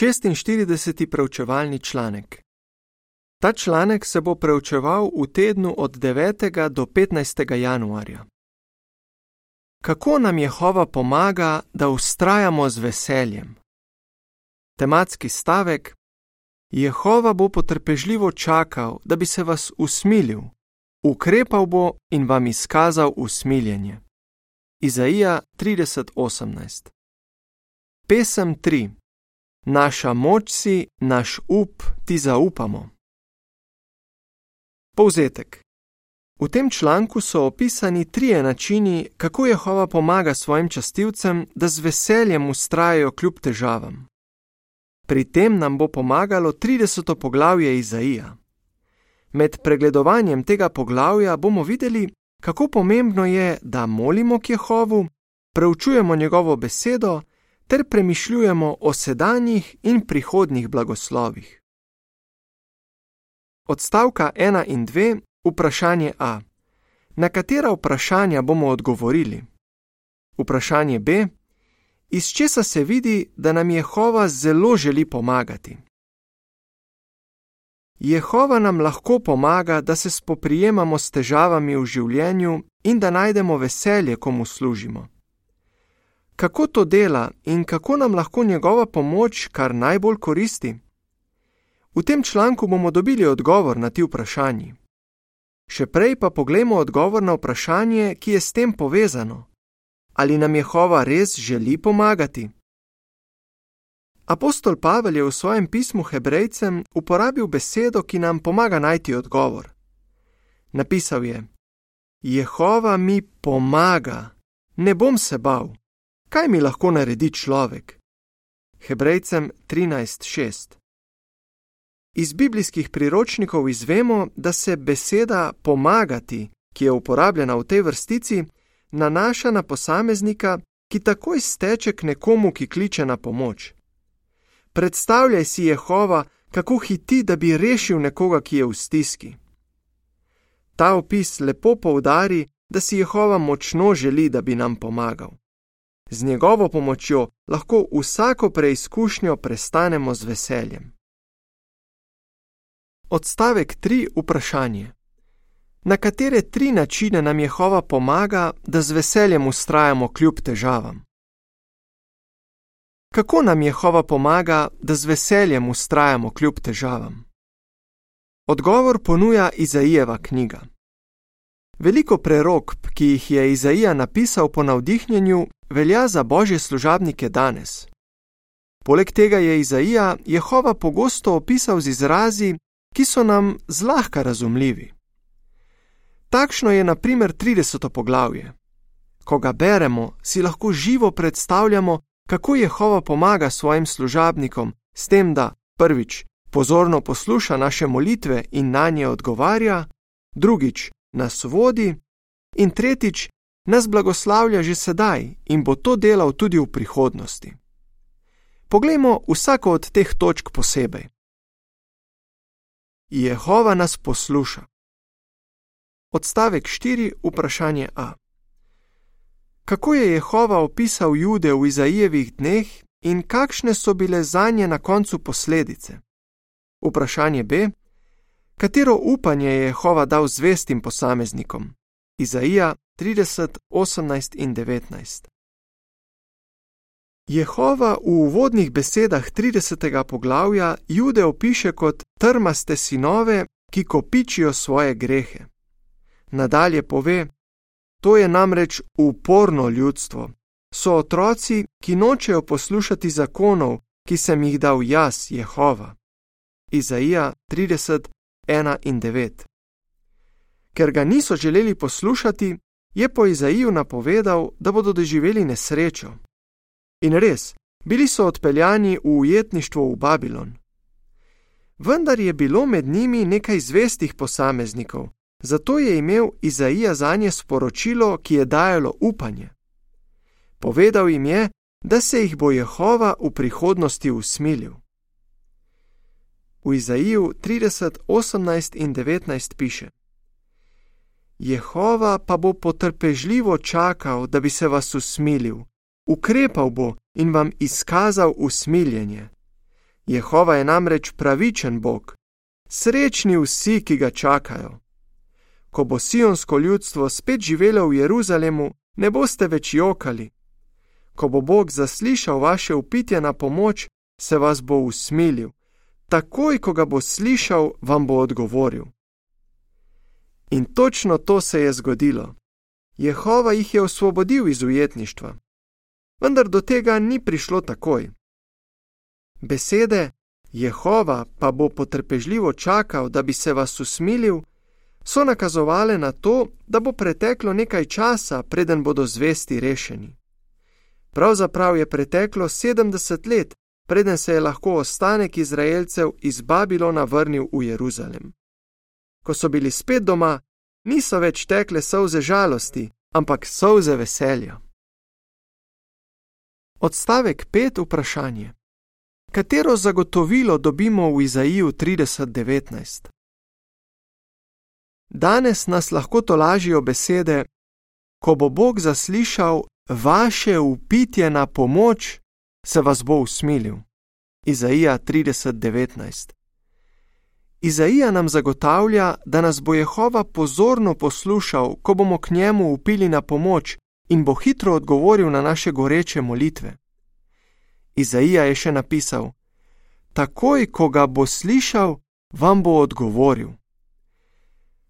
46. preučevalni članek. Ta članek se bo preučeval v tednu od 9. do 15. januarja. Kako nam Jehova pomaga, da ustrajamo z veseljem? Tematski stavek: Jehova bo potrpežljivo čakal, da bi se vas usmilil, ukrepal bo in vam izkazal usmiljenje. Izaija 30:18 Pesem 3 Naša moč si, naš up ti zaupamo. Povzetek. V tem članku so opisani trije načini, kako Jehova pomaga svojim častilcem, da z veseljem ustrajajo kljub težavam. Pri tem nam bo pomagalo 30. poglavje Izaija. Med pregledovanjem tega poglavja bomo videli, kako pomembno je, da molimo k Jehovu, preučujemo njegovo besedo ter premišljujemo o sedanjih in prihodnjih blagoslovih. Odstavka 1 in 2, vprašanje A. Na katera vprašanja bomo odgovorili? Vprašanje B. Iz česa se vidi, da nam Jehova zelo želi pomagati? Jehova nam lahko pomaga, da se spoprijemamo s težavami v življenju in da najdemo veselje, ko mu služimo kako to dela in kako nam lahko njegova pomoč kar najbolj koristi? V tem članku bomo dobili odgovor na ti vprašanji. Še prej pa poglejmo odgovor na vprašanje, ki je s tem povezano: ali nam Jehova res želi pomagati? Apostol Pavel je v svojem pismu Hebrejcem uporabil besedo, ki nam pomaga najti odgovor. Napisal je: Jehova mi pomaga, ne bom se bal kaj mi lahko naredi človek? Hebrejcem 13:6 Iz biblijskih priročnikov izvemo, da se beseda pomagati, ki je uporabljena v tej vrstici, nanaša na posameznika, ki takoj steče k nekomu, ki kliče na pomoč. Predstavljaj si Jehova, kako hiti, da bi rešil nekoga, ki je v stiski. Ta opis lepo poudari, da si Jehova močno želi, da bi nam pomagal. Z njegovo pomočjo lahko vsako preizkušnjo prestanemo z veseljem. Odstavek 3. Vprašanje. Na katere tri načine nam Jehova pomaga, da z veseljem ustrajamo kljub težavam? Kako nam Jehova pomaga, da z veseljem ustrajamo kljub težavam? Odgovor ponuja Izaijeva knjiga. Veliko prerok, ki jih je Izaija napisal po navdihnjenju, velja za božje služabnike danes. Poleg tega je Izaija Jehova pogosto opisal z izrazi, ki so nam zlahka razumljivi. Takšno je naprimer 30. poglavje. Ko ga beremo, si lahko živo predstavljamo, kako Jehova pomaga svojim služabnikom s tem, da prvič pozorno posluša naše molitve in na nje odgovarja, drugič nas vodi in tretjič nas blagoslavlja že sedaj in bo to delal tudi v prihodnosti. Poglejmo vsako od teh točk posebej. Jehova nas posluša. Odstavek 4. Vprašanje A. Kako je Jehova opisal Jude v Izaijevih dneh in kakšne so bile za nje na koncu posledice? Vprašanje B. Katero upanje je Jehova dal zvestim posameznikom? Izaija 30, 18 in 19. Jehova v uvodnih besedah 30. poglavja Jude opiše kot trmaste sinove, ki kopičijo svoje grehe. Nadalje pove: To je namreč uporno ljudstvo. So otroci, ki nočejo poslušati zakonov, ki sem jih dal jaz, Jehova. Izaija 30, 1 in 9. Ker ga niso želeli poslušati, je po Izaiju napovedal, da bodo doživeli nesrečo. In res, bili so odpeljani v ujetništvo v Babilon. Vendar je bilo med njimi nekaj zvestih posameznikov, zato je imel Izaija za nje sporočilo, ki je dajalo upanje. Povedal jim je, da se jih bo Jehova v prihodnosti usmilil. V Izaiju 30, 18 in 19 piše: Jehova pa bo potrpežljivo čakal, da bi se vas usmilil, ukrepal bo in vam izkazal usmiljenje. Jehova je namreč pravičen Bog, srečni vsi, ki ga čakajo. Ko bo sionsko ljudstvo spet živelo v Jeruzalemu, ne boste več jokali. Ko bo Bog zaslišal vaše upitje na pomoč, se vas bo usmilil, takoj, ko ga bo slišal, vam bo odgovoril. In točno to se je zgodilo. Jehova jih je osvobodil iz ujetništva. Vendar do tega ni prišlo takoj. Besede Jehova pa bo potrpežljivo čakal, da bi se vas usmilil, so nakazovale na to, da bo preteklo nekaj časa, preden bodo zvesti rešeni. Pravzaprav je preteklo 70 let, preden se je lahko ostanek Izraelcev iz Babilona vrnil v Jeruzalem. Ko so bili spet doma, niso več tekle solze žalosti, ampak solze veselja. Odstavek 5. Vprašanje: Katero zagotovilo dobimo v Izaiju 30:19? Danes nas lahko tolažijo besede: Ko bo Bog zaslišal vaše upitje na pomoč, se vas bo usmilil. Izaija 30:19. Izaija nam zagotavlja, da nas bo Jehova pozorno poslušal, ko bomo k njemu upili na pomoč in bo hitro odgovoril na naše goreče molitve. Izaija je še napisal: Takoj, ko ga bo slišal, vam bo odgovoril.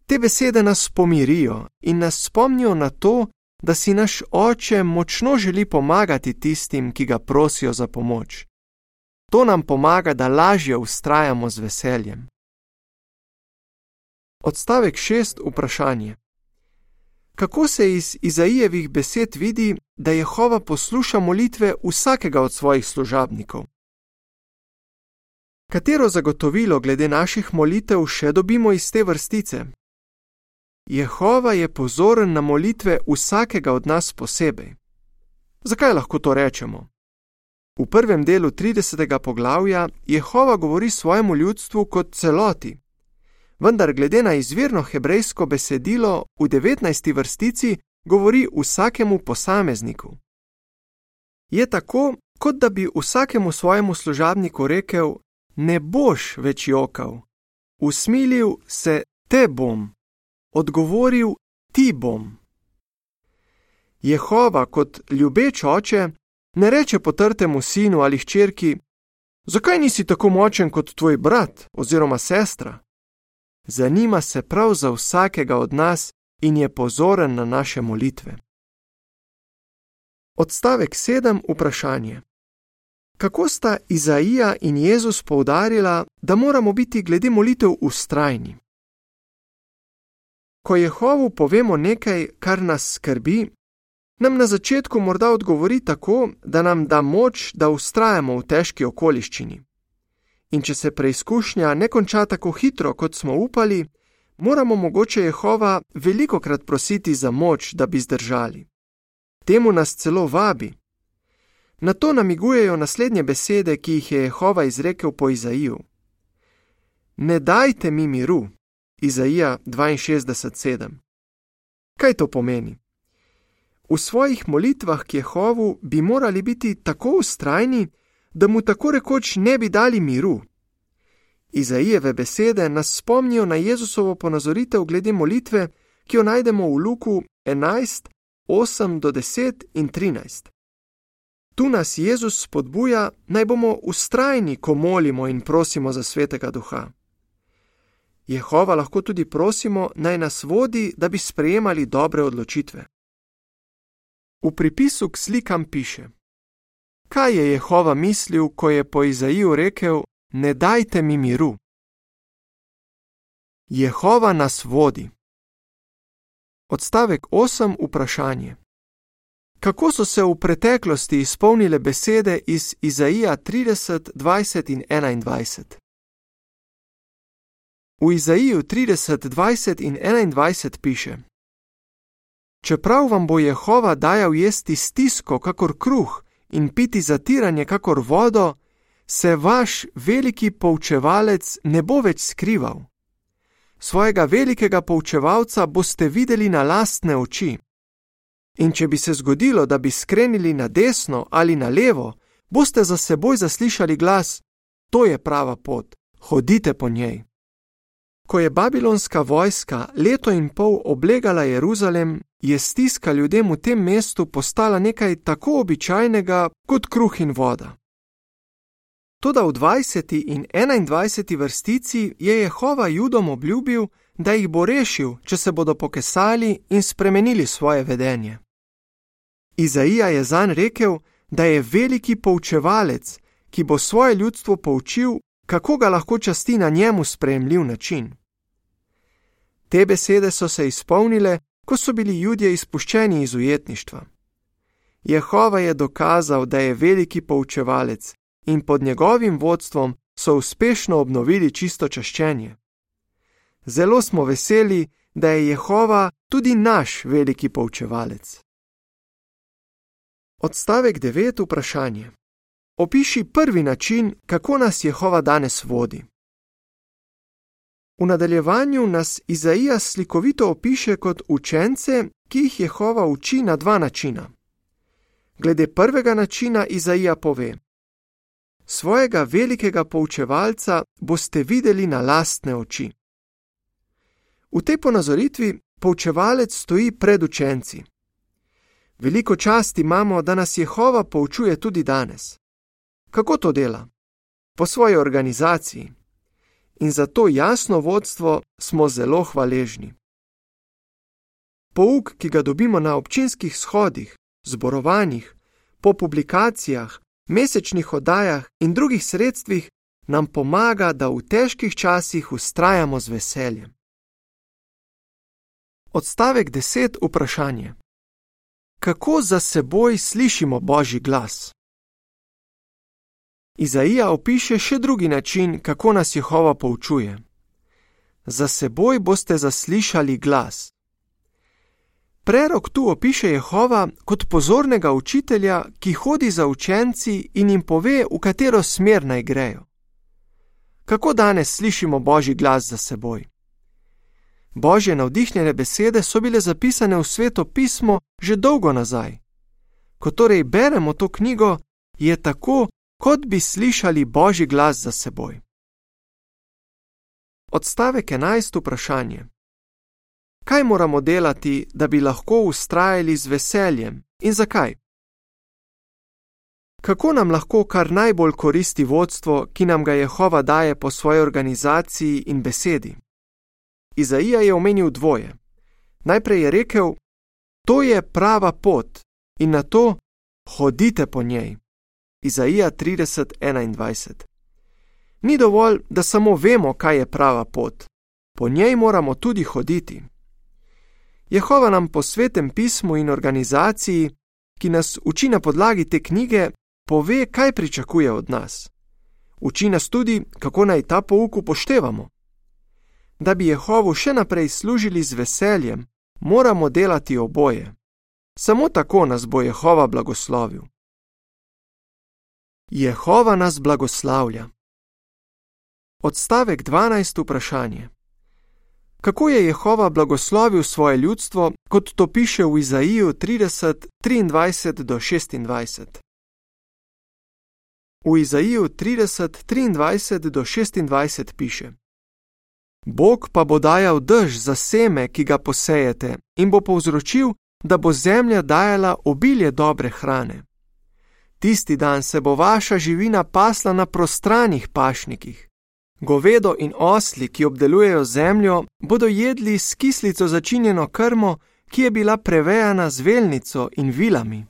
Te besede nas pomirijo in nas spomnijo na to, da si naš oče močno želi pomagati tistim, ki ga prosijo za pomoč. To nam pomaga, da lažje ustrajamo z veseljem. Odstavek 6. Vprašanje. Kako se iz Izaijevih besed vidi, da Jehova posluša molitve vsakega od svojih služabnikov? Katero zagotovilo glede naših molitev še dobimo iz te vrstice? Jehova je pozoren na molitve vsakega od nas posebej. Zakaj lahko to rečemo? V prvem delu 30. poglavja Jehova govori svojemu ljudstvu kot celoti, vendar glede na izvirno hebrejsko besedilo v 19. vrstici govori vsakemu posamezniku. Je tako, kot da bi vsakemu svojemu služabniku rekel: Ne boš več jokal, usmilil se te bom odgovoril: Ti bom. Jehova kot ljubeč oče ne reče potrtemu sinu ali hčerki: Zakaj nisi tako močen kot tvoj brat oziroma sestra? Zanima se prav za vsakega od nas in je pozoren na naše molitve. Odstavek 7. Vprašanje. Kako sta Izaija in Jezus poudarila, da moramo biti glede molitev ustrajni? Ko Jehovu povemo nekaj, kar nas skrbi, nam na začetku morda odgovori tako, da nam da moč, da ustrajamo v težki okoliščini. In če se preizkušnja ne konča tako hitro, kot smo upali, moramo mogoče Jehova veliko krat prositi za moč, da bi zdržali. Temu nas celo vabi. Na to namigujejo naslednje besede, ki jih je Jehova izrekel po Izaiju: Ne dajte mi miru, Izaija 62:7. Kaj to pomeni? V svojih molitvah k Jehovu bi morali biti tako ustrajni, da mu tako rekoč ne bi dali miru. Izaijeve besede nas spomnijo na Jezusovo ponazoritev glede molitve, ki jo najdemo v Luku 11, 8 do 10 in 13. Tu nas Jezus spodbuja, naj bomo ustrajni, ko molimo in prosimo za svetega duha. Jehova lahko tudi prosimo, naj nas vodi, da bi sprejemali dobre odločitve. V pripisu k slikam piše: Kaj je Jehova mislil, ko je po Izaiju rekel: Ne dajte mi miru? Jehova nas vodi. Odstavek 8. Vprašanje. Kako so se v preteklosti izpolnile besede iz Izaija 30, 20 in 21? V Izaiju 30, 20 in 21 piše: Čeprav vam bo Jehova dajal jesti stisko, kakor kruh, in piti zatiranje, kakor vodo, se vaš veliki poučevalec ne bo več skrival. Svojega velikega poučevalca boste videli na lastne oči. In če bi se zgodilo, da bi skrenili na desno ali na levo, boste za seboj zaslišali glas: to je prava pot, hodite po njej. Ko je babilonska vojska leto in pol oblegala Jeruzalem, je stiska ljudem v tem mestu postala nekaj tako običajnega kot kruh in voda. Toda v 20. in 21. vrstici je Jehova Judom obljubil, da jih bo rešil, če se bodo pokesali in spremenili svoje vedenje. Izaija je zanj rekel, da je veliki poučevalec, ki bo svoje ljudstvo poučil, kako ga lahko časti na njemu sprejemljiv način. Te besede so se izpolnile, ko so bili ljudje izpuščeni iz ujetništva. Jehova je dokazal, da je veliki poučevalec in pod njegovim vodstvom so uspešno obnovili čisto čaščenje. Zelo smo veseli, da je Jehova tudi naš veliki poučevalec. Odstavek 9. Vprašanje. Opiši prvi način, kako nas Jehova danes vodi. V nadaljevanju nas Izaija slikovito opiše kot učence, ki jih Jehova uči na dva načina. Glede prvega načina Izaija pove: Svojega velikega poučevalca boste videli na lastne oči. V tej ponazoritvi poučevalec stoji pred učenci. Veliko časti imamo, da nas Jehova poučuje tudi danes. Kako to dela? Po svoji organizaciji. In za to jasno vodstvo smo zelo hvaležni. Pouk, ki ga dobimo na občinskih shodih, zborovanjih, po publikacijah, mesečnih oddajah in drugih sredstvih, nam pomaga, da v težkih časih ustrajamo z veseljem. Odstavek 10. Vprašanje: Kako za seboj slišimo Božji glas? Izaija opiše še drugi način, kako nas Jehova poučuje. Za seboj boste zaslišali glas. Prerok tu opiše Jehova kot pozornega učitelja, ki hodi za učenci in jim pove, v katero smer naj grejo. Kako danes slišimo Božji glas za seboj? Božje navdihnjene besede so bile zapisane v sveto pismo že dolgo nazaj. Ko torej beremo to knjigo, je tako, kot bi slišali Božji glas za seboj. Odstavek 11. Vprašanje. Kaj moramo delati, da bi lahko ustrajali z veseljem in zakaj? Kako nam lahko kar najbolj koristi vodstvo, ki nam ga Jehova daje po svoji organizaciji in besedi? Izaija je omenil dvoje. Najprej je rekel: To je prava pot in na to hodite po njej. Izaija 30:21. Ni dovolj, da samo vemo, kaj je prava pot, po njej moramo tudi hoditi. Jehova nam po svetem pismu in organizaciji, ki nas uči na podlagi te knjige, pove, kaj pričakuje od nas. Uči nas tudi, kako naj ta pouk upoštevamo. Da bi Jehovu še naprej služili z veseljem, moramo delati oboje. Samo tako nas bo Jehova blagoslovil. Jehova nas blagoslavlja. Odstavek 12. vprašanje. Kako je Jehova blagoslovil svoje ljudstvo, kot to piše v Izaiju 30, 23 do 26? V Izaiju 30, 23 do 26 piše: Bog pa bo dajal dež za seme, ki ga posejete, in bo povzročil, da bo zemlja dajala obilje dobre hrane. Tisti dan se bo vaša živina pasla na prostranih pašnikih. Govedo in osli, ki obdelujejo zemljo, bodo jedli s kislico začinjeno krmo, ki je bila prevejana z velnico in vilami.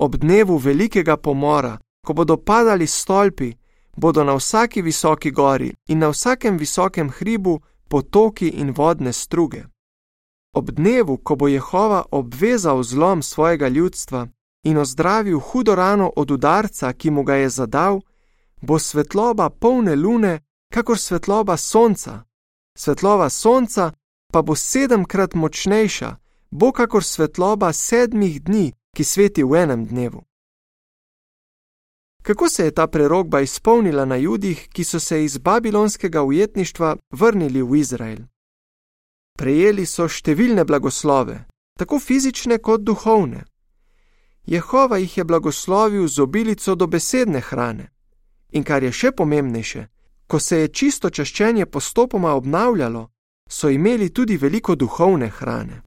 Ob dnevu velikega pomora, ko bodo padali stolpi, bodo na vsaki visoki gori in na vsakem visokem hribu potoki in vodne struge. Ob dnevu, ko bo Jehova obvezal zlom svojega ljudstva in ozdravil hudo rano od udarca, ki mu ga je zadal, bo svetloba polne lune, kakor svetloba sonca. Svetloba sonca pa bo sedemkrat močnejša, bo kakor svetloba sedmih dni, ki sveti v enem dnevu. Kako se je ta prerogba izpolnila na ljudih, ki so se iz babilonskega ujetništva vrnili v Izrael? Prejeli so številne blagoslove, tako fizične kot duhovne. Jehova jih je blagoslovil z obilico dobesedne hrane. In kar je še pomembnejše, ko se je čisto čaščenje postopoma obnavljalo, so imeli tudi veliko duhovne hrane.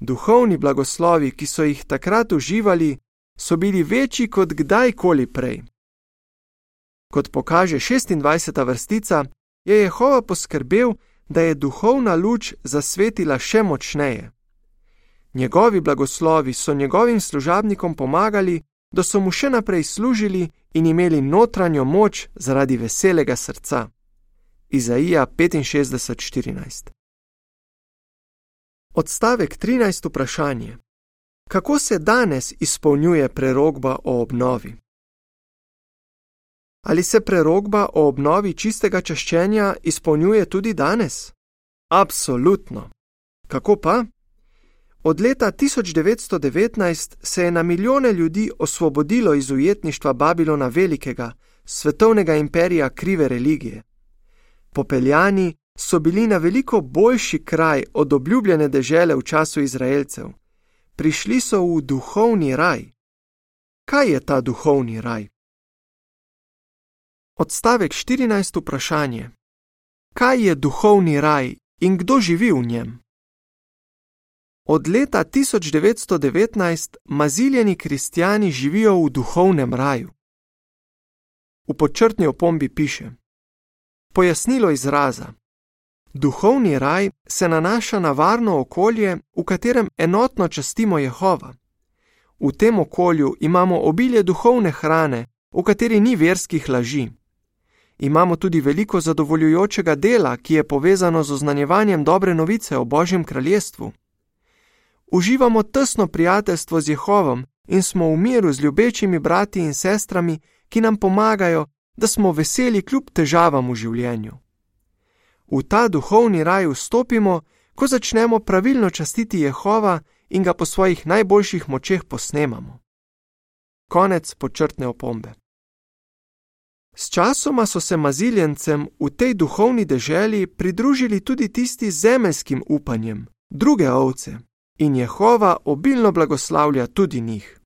Duhovni blagoslovi, ki so jih takrat uživali, so bili večji kot kdajkoli prej. Kot pokaže 26. vrstica, je Jehova poskrbel, da je duhovna luč zasvetila še močneje. Njegovi blagoslovi so njegovim služabnikom pomagali, da so mu še naprej služili in imeli notranjo moč zaradi veselega srca. Izaija 65:14 Odstavek 13. vprašanje: Kako se danes izpolnjuje prerogba o obnovi? Ali se prerogba o obnovi čistega čaščenja izpolnjuje tudi danes? Absolutno. Kako pa? Od leta 1919 se je na milijone ljudi osvobodilo iz ujetništva Babilona Velikega, svetovnega imperija krive religije. Popeljani so bili na veliko boljši kraj od obljubljene dežele v času Izraelcev. Prišli so v duhovni raj. Kaj je ta duhovni raj? Odstavek 14. vprašanje: Kaj je duhovni raj in kdo živi v njem? Od leta 1919 maziljeni kristijani živijo v duhovnem raju. V počrtni opombi piše: Pojasnilo izraza: Duhovni raj se nanaša na varno okolje, v katerem enotno častimo Jehova. V tem okolju imamo obilje duhovne hrane, v kateri ni verskih laži. Imamo tudi veliko zadovoljujočega dela, ki je povezano z oznanjevanjem dobre novice o Božjem kraljestvu. Uživamo tesno prijateljstvo z Jehovom in smo v miru z ljubečimi brati in sestrami, ki nam pomagajo, da smo veseli kljub težavam v življenju. V ta duhovni raj vstopimo, ko začnemo pravilno častiti Jehova in ga po svojih najboljših močeh posnemamo. Konec počrtne opombe. S časoma so se maziljencem v tej duhovni deželi pridružili tudi tisti z zemeljskim upanjem, druge ovce, in Jehova obilno blagoslavlja tudi njih.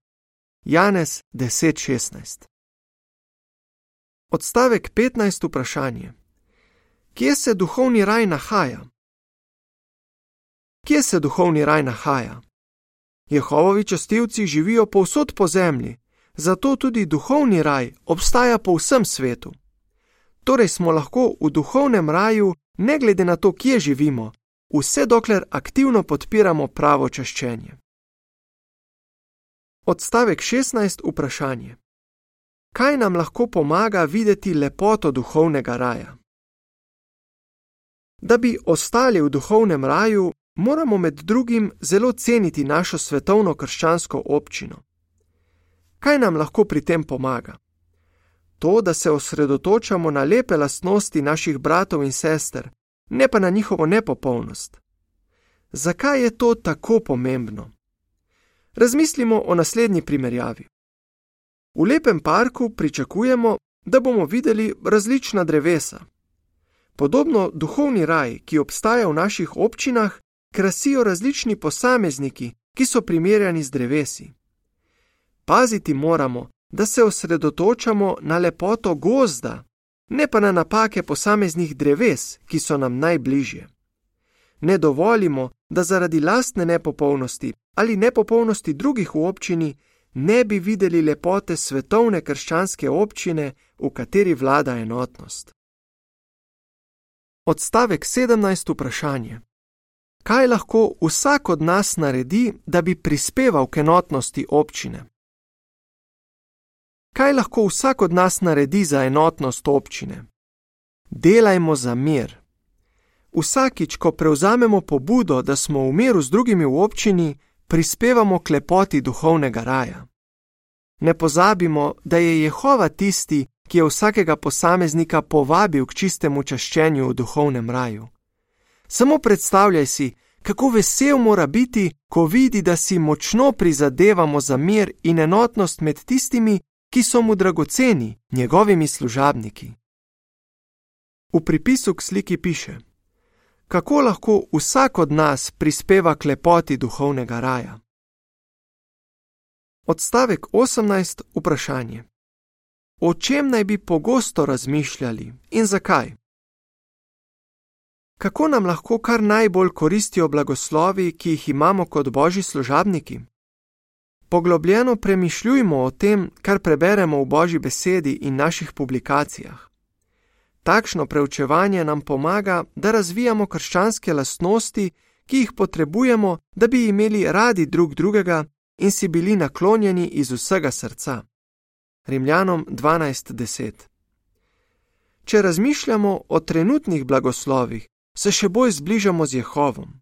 Janez 10:16 Odstavek 15. vprašanje: Kje se duhovni raj nahaja? Kje se duhovni raj nahaja? Jehovovi častilci živijo povsod po zemlji, zato tudi duhovni raj obstaja po vsem svetu. Torej smo lahko v duhovnem raju, ne glede na to, kje živimo, vse dokler aktivno podpiramo pravo čaščenje. Odstavek 16. Vprašanje: Kaj nam lahko pomaga videti lepoto duhovnega raja? Da bi ostali v duhovnem raju, moramo med drugim zelo ceniti našo svetovno krščansko občino. Kaj nam lahko pri tem pomaga? To, da se osredotočamo na lepe lastnosti naših bratov in sester, ne pa na njihovo nepopolnost. Zakaj je to tako pomembno? Razmislimo o naslednji primerjavi. V lepem parku pričakujemo, da bomo videli različna drevesa. Podobno duhovni raj, ki obstaja v naših občinah, krasijo različni posamezniki, ki so primerjani z drevesi. Paziti moramo, da se osredotočamo na lepoto gozda, ne pa na napake posameznih dreves, ki so nam najbližje. Ne dovolimo, da zaradi lastne nepopolnosti ali nepopolnosti drugih v občini ne bi videli lepote svetovne krščanske občine, v kateri vlada enotnost. Odstavek 17. vprašanje. Kaj lahko vsak od nas naredi, da bi prispeval k enotnosti občine? Kaj lahko vsak od nas naredi za enotnost občine? Delajmo za mir. Vsakič, ko prevzamemo pobudo, da smo v miru z drugimi v občini, prispevamo k lepoti duhovnega raja. Ne pozabimo, da je Jehova tisti, ki je vsakega posameznika povabil k čistemu čaščenju v duhovnem raju. Samo predstavljaj si, kako vesel mora biti, ko vidi, da si močno prizadevamo za mir in enotnost med tistimi, ki so mu dragoceni, njegovimi služabniki. V pripisu k sliki piše: Kako lahko vsak od nas prispeva k lepoti duhovnega raja? Odstavek 18. Vprašanje: o čem naj bi pogosto razmišljali in zakaj. Kako nam lahko kar najbolj koristijo blagoslovi, ki jih imamo kot božji služabniki? Poglobljeno premišljujmo o tem, kar preberemo v božji besedi in naših publikacijah. Takšno preučevanje nam pomaga, da razvijamo krščanske lastnosti, ki jih potrebujemo, da bi imeli radi drug drugega in si bili naklonjeni iz vsega srca. Rimljanom 12:10 Če razmišljamo o trenutnih blagoslovih, se še bolj zbližamo z Jehovom.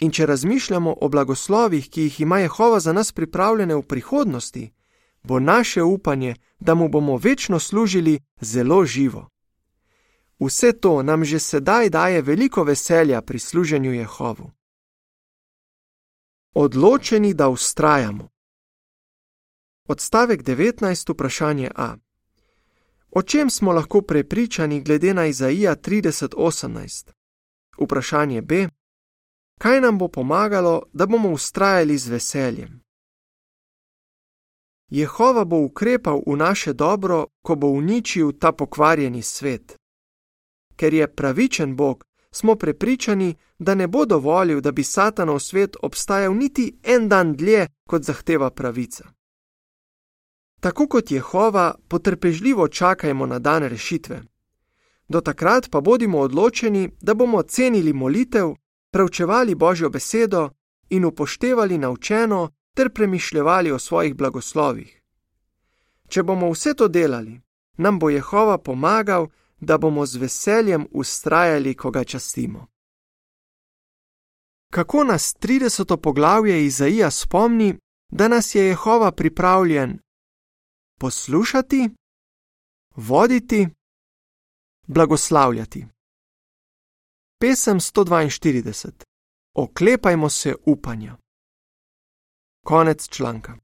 In če razmišljamo o blagoslovih, ki jih ima Jehova za nas pripravljene v prihodnosti, bo naše upanje, da mu bomo večno služili, zelo živo. Vse to nam že sedaj daje veliko veselja pri služenju Jehovu. Odločeni, da ustrajamo. Odstavek 19. vprašanje A. O čem smo lahko prepričani glede na Izaija 30:18? Vprašanje B. Kaj nam bo pomagalo, da bomo ustrajali z veseljem? Jehova bo ukrepal v naše dobro, ko bo uničil ta pokvarjeni svet. Ker je pravičen Bog, smo prepričani, da ne bo dovolil, da bi Satanov svet obstajal niti en dan dlje, kot zahteva pravica. Tako kot Jehova, potrpežljivo čakajmo na dan rešitve. Do takrat pa bodimo odločeni, da bomo cenili molitev, preučevali Božjo besedo in upoštevali naučeno ter premišljali o svojih blagoslovih. Če bomo vse to delali, nam bo Jehova pomagal, da bomo z veseljem ustrajali, ko ga častimo. Kako nas 30. poglavje Izaija spomni, da nas je Jehova pripravljen poslušati, voditi, blagoslavljati. Pesem 142. Oklepajmo se upanja. Konec članka.